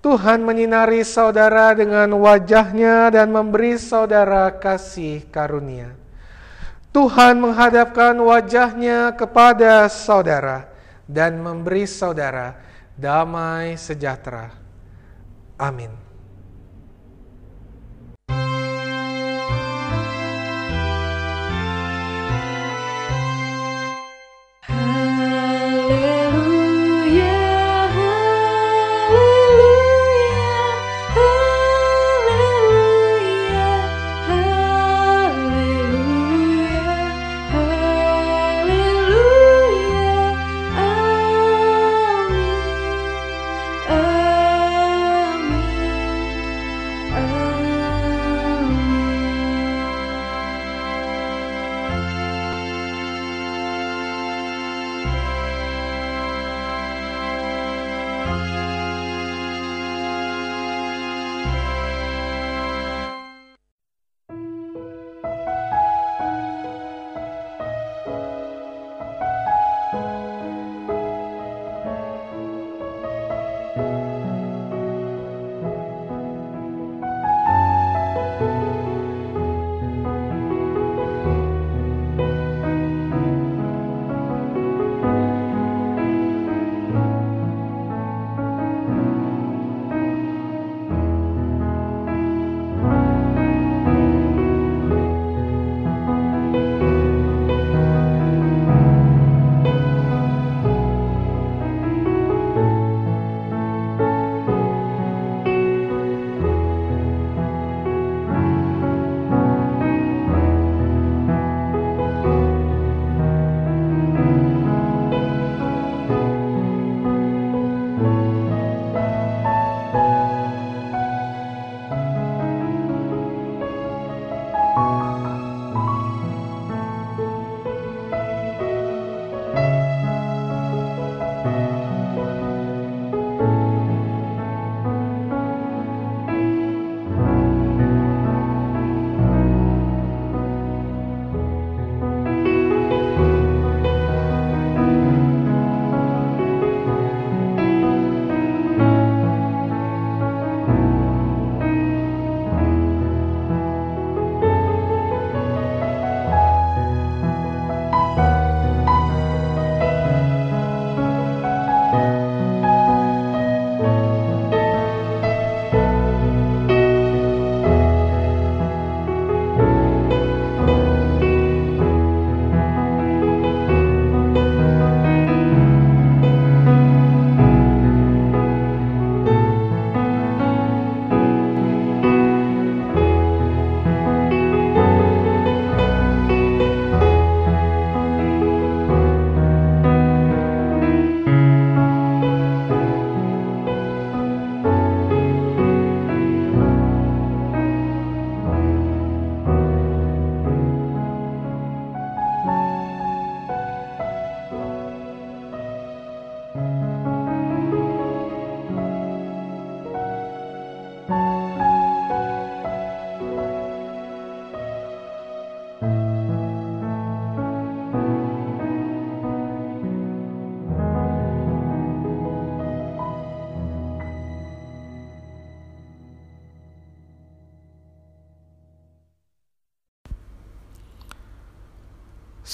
Tuhan menyinari saudara dengan wajahnya dan memberi saudara kasih karunia. Tuhan menghadapkan wajahnya kepada saudara dan memberi saudara damai sejahtera. Amin.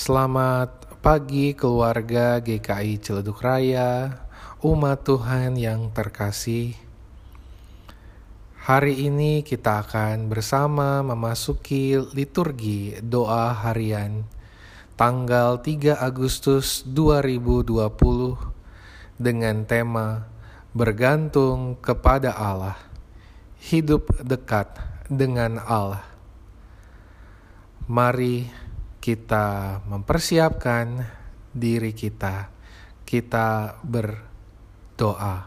Selamat pagi keluarga GKI Ciledug Raya, umat Tuhan yang terkasih. Hari ini kita akan bersama memasuki liturgi doa harian tanggal 3 Agustus 2020 dengan tema bergantung kepada Allah, hidup dekat dengan Allah. Mari kita mempersiapkan diri kita, kita berdoa.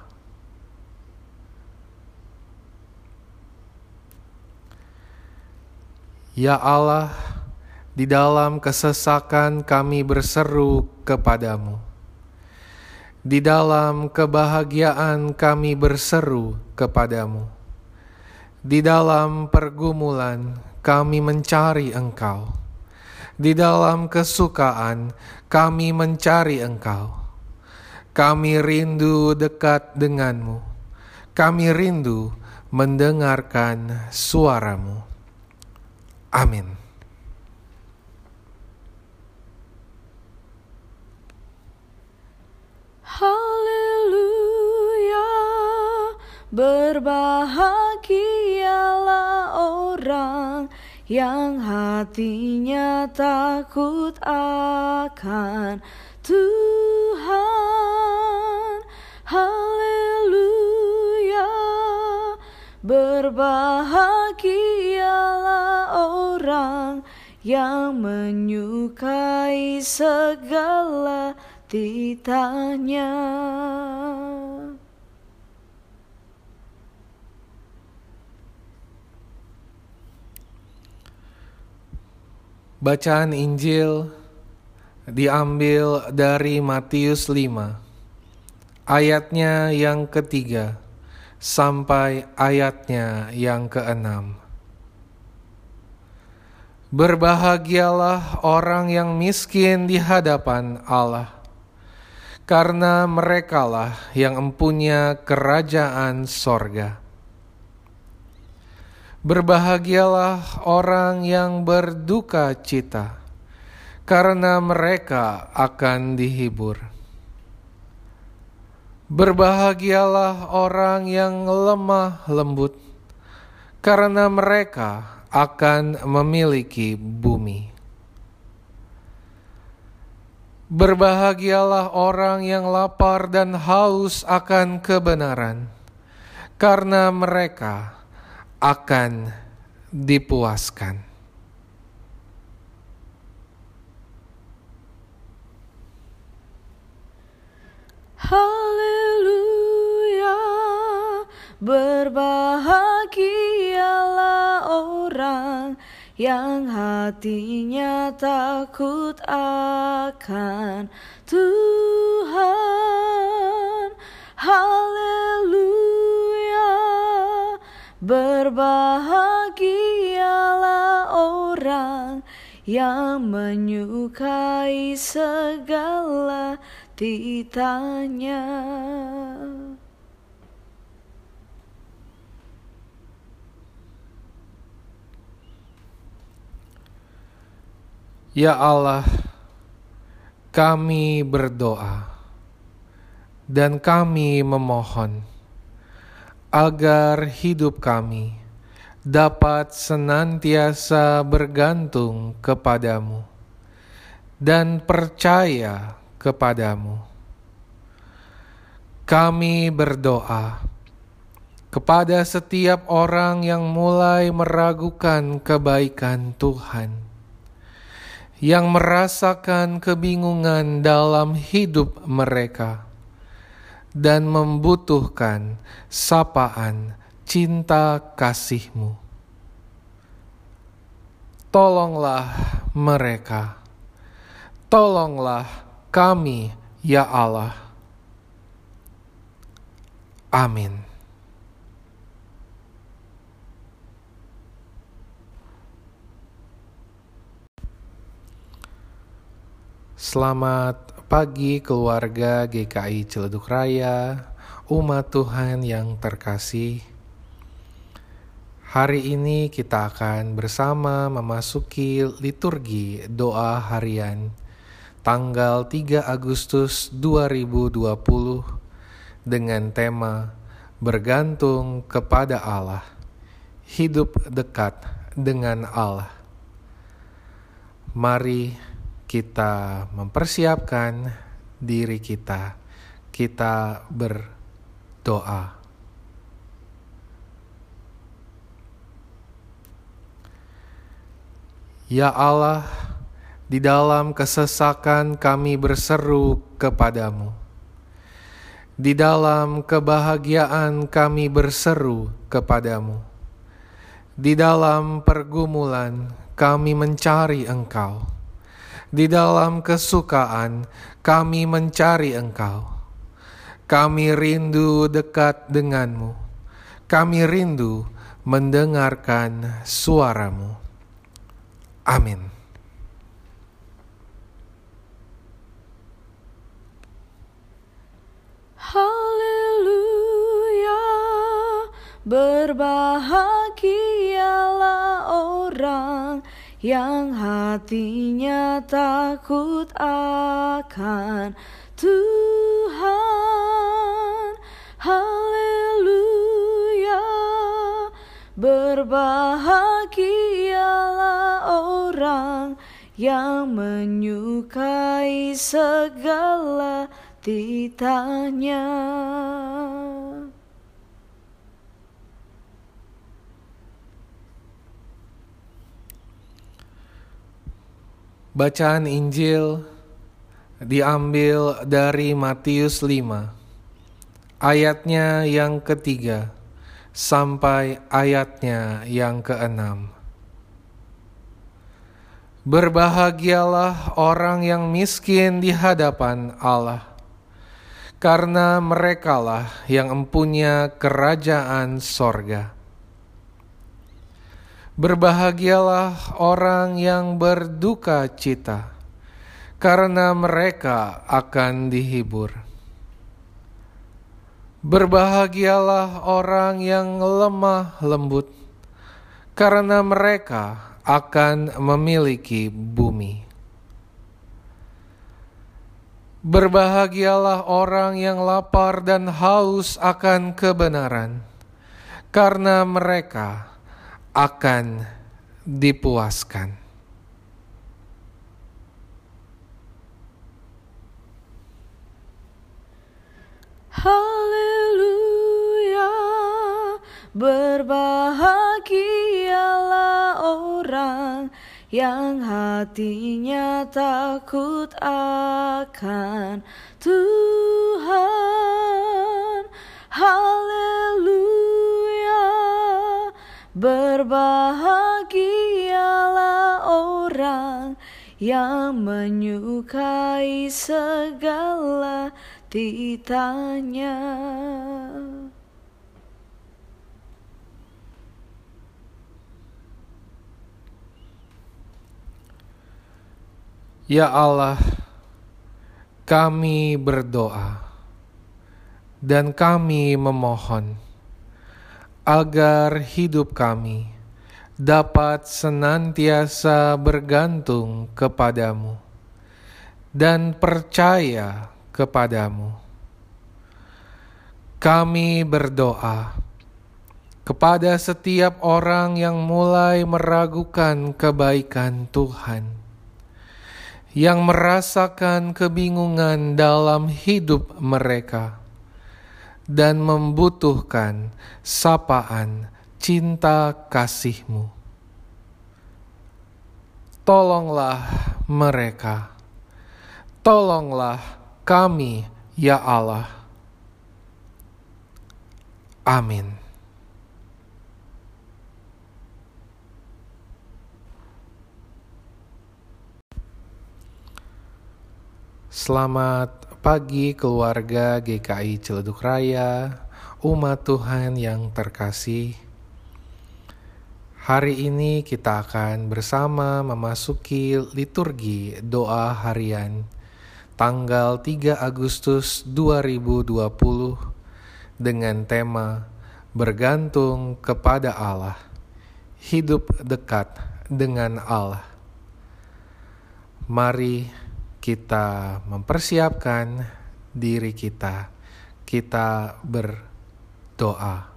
Ya Allah, di dalam kesesakan kami berseru kepadamu. Di dalam kebahagiaan kami berseru kepadamu. Di dalam pergumulan kami mencari Engkau di dalam kesukaan kami mencari Engkau. Kami rindu dekat denganmu. Kami rindu mendengarkan suaramu. Amin. Haleluya, berbahagialah orang yang hatinya takut akan Tuhan. Haleluya, berbahagialah orang yang menyukai segala titahnya. Bacaan Injil diambil dari Matius 5 ayatnya yang ketiga sampai ayatnya yang keenam. Berbahagialah orang yang miskin di hadapan Allah, karena merekalah yang empunya kerajaan sorga. Berbahagialah orang yang berduka cita, karena mereka akan dihibur. Berbahagialah orang yang lemah lembut, karena mereka akan memiliki bumi. Berbahagialah orang yang lapar dan haus akan kebenaran, karena mereka akan dipuaskan. Haleluya, berbahagialah orang yang hatinya takut akan Tuhan. Haleluya. Berbahagialah orang yang menyukai segala titanya. Ya Allah, kami berdoa dan kami memohon agar hidup kami dapat senantiasa bergantung kepadamu dan percaya kepadamu. Kami berdoa kepada setiap orang yang mulai meragukan kebaikan Tuhan, yang merasakan kebingungan dalam hidup mereka dan membutuhkan sapaan cinta kasihmu. Tolonglah mereka, tolonglah kami, ya Allah. Amin. Selamat pagi keluarga GKI Ciledug Raya, umat Tuhan yang terkasih. Hari ini kita akan bersama memasuki liturgi doa harian tanggal 3 Agustus 2020 dengan tema Bergantung kepada Allah, hidup dekat dengan Allah. Mari kita mempersiapkan diri kita, kita berdoa. Ya Allah, di dalam kesesakan kami berseru kepadamu. Di dalam kebahagiaan kami berseru kepadamu. Di dalam pergumulan kami mencari Engkau. Di dalam kesukaan kami mencari Engkau. Kami rindu dekat denganmu. Kami rindu mendengarkan suaramu. Amin. Haleluya Berbahagialah orang yang hatinya takut akan Tuhan Haleluya Berbahagialah orang yang menyukai segala titahnya. Bacaan Injil diambil dari Matius 5, ayatnya yang ketiga sampai ayatnya yang keenam. Berbahagialah orang yang miskin di hadapan Allah, karena merekalah yang empunya kerajaan sorga. Berbahagialah orang yang berduka cita, karena mereka akan dihibur. Berbahagialah orang yang lemah lembut, karena mereka akan memiliki bumi. Berbahagialah orang yang lapar dan haus akan kebenaran, karena mereka akan dipuaskan. Haleluya Berbahagialah orang yang hatinya takut akan Tuhan Haleluya Berbahagialah orang yang menyukai segala titahnya. Ya Allah, kami berdoa dan kami memohon agar hidup kami dapat senantiasa bergantung kepadamu dan percaya kepadamu. Kami berdoa kepada setiap orang yang mulai meragukan kebaikan Tuhan yang merasakan kebingungan dalam hidup mereka dan membutuhkan sapaan cinta kasih-Mu. Tolonglah mereka, tolonglah kami, ya Allah. Amin. Selamat pagi keluarga GKI Ciledug Raya, umat Tuhan yang terkasih. Hari ini kita akan bersama memasuki liturgi doa harian tanggal 3 Agustus 2020 dengan tema Bergantung kepada Allah, hidup dekat dengan Allah. Mari kita mempersiapkan diri kita, kita berdoa.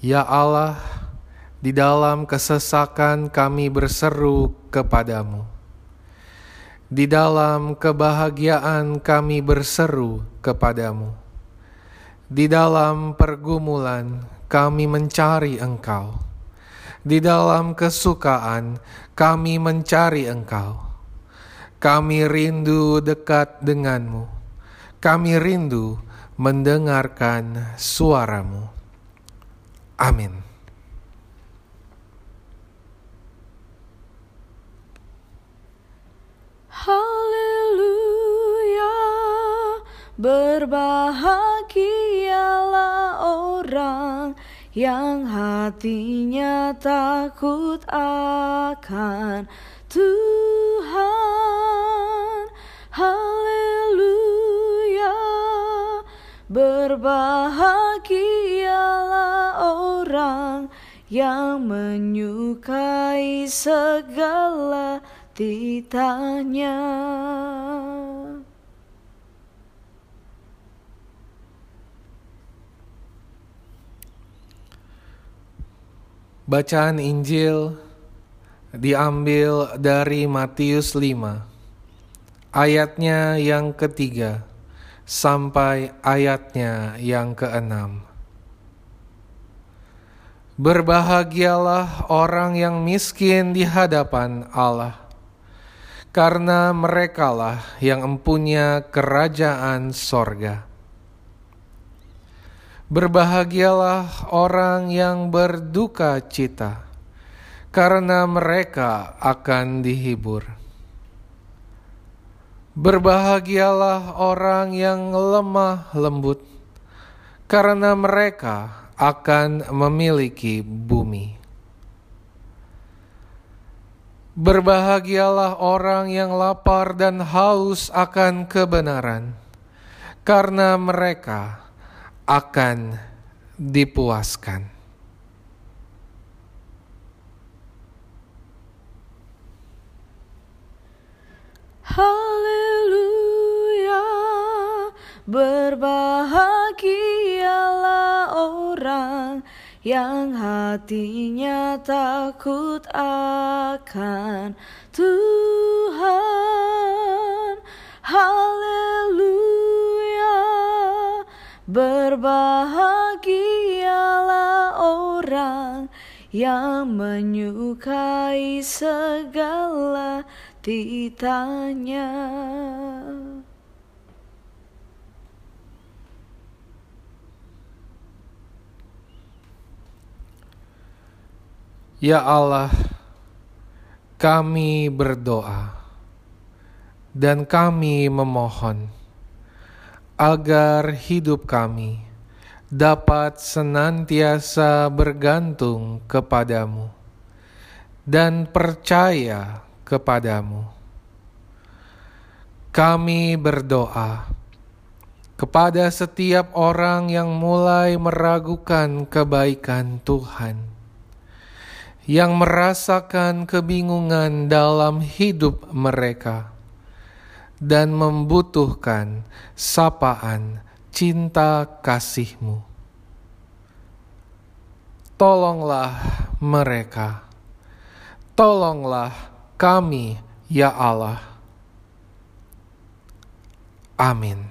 Ya Allah, di dalam kesesakan kami berseru kepadamu. Di dalam kebahagiaan kami berseru kepadamu. Di dalam pergumulan kami mencari Engkau. Di dalam kesukaan kami mencari Engkau. Kami rindu dekat denganmu. Kami rindu mendengarkan suaramu. Amin. Haleluya Berbahagialah orang yang hatinya takut akan Tuhan Haleluya Berbahagialah orang yang menyukai segala titanya. Bacaan Injil diambil dari Matius 5 ayatnya yang ketiga sampai ayatnya yang keenam. Berbahagialah orang yang miskin di hadapan Allah karena merekalah yang empunya kerajaan sorga. Berbahagialah orang yang berduka cita, karena mereka akan dihibur. Berbahagialah orang yang lemah lembut, karena mereka akan memiliki bumi. Berbahagialah orang yang lapar dan haus akan kebenaran, karena mereka akan dipuaskan. Haleluya Berbahagialah orang yang hatinya takut akan Tuhan. Haleluya. Berbahagialah orang yang menyukai segala titanya. Ya Allah, kami berdoa dan kami memohon agar hidup kami dapat senantiasa bergantung kepadamu dan percaya kepadamu. Kami berdoa kepada setiap orang yang mulai meragukan kebaikan Tuhan yang merasakan kebingungan dalam hidup mereka dan membutuhkan sapaan cinta kasih-Mu. Tolonglah mereka, tolonglah kami, ya Allah. Amin.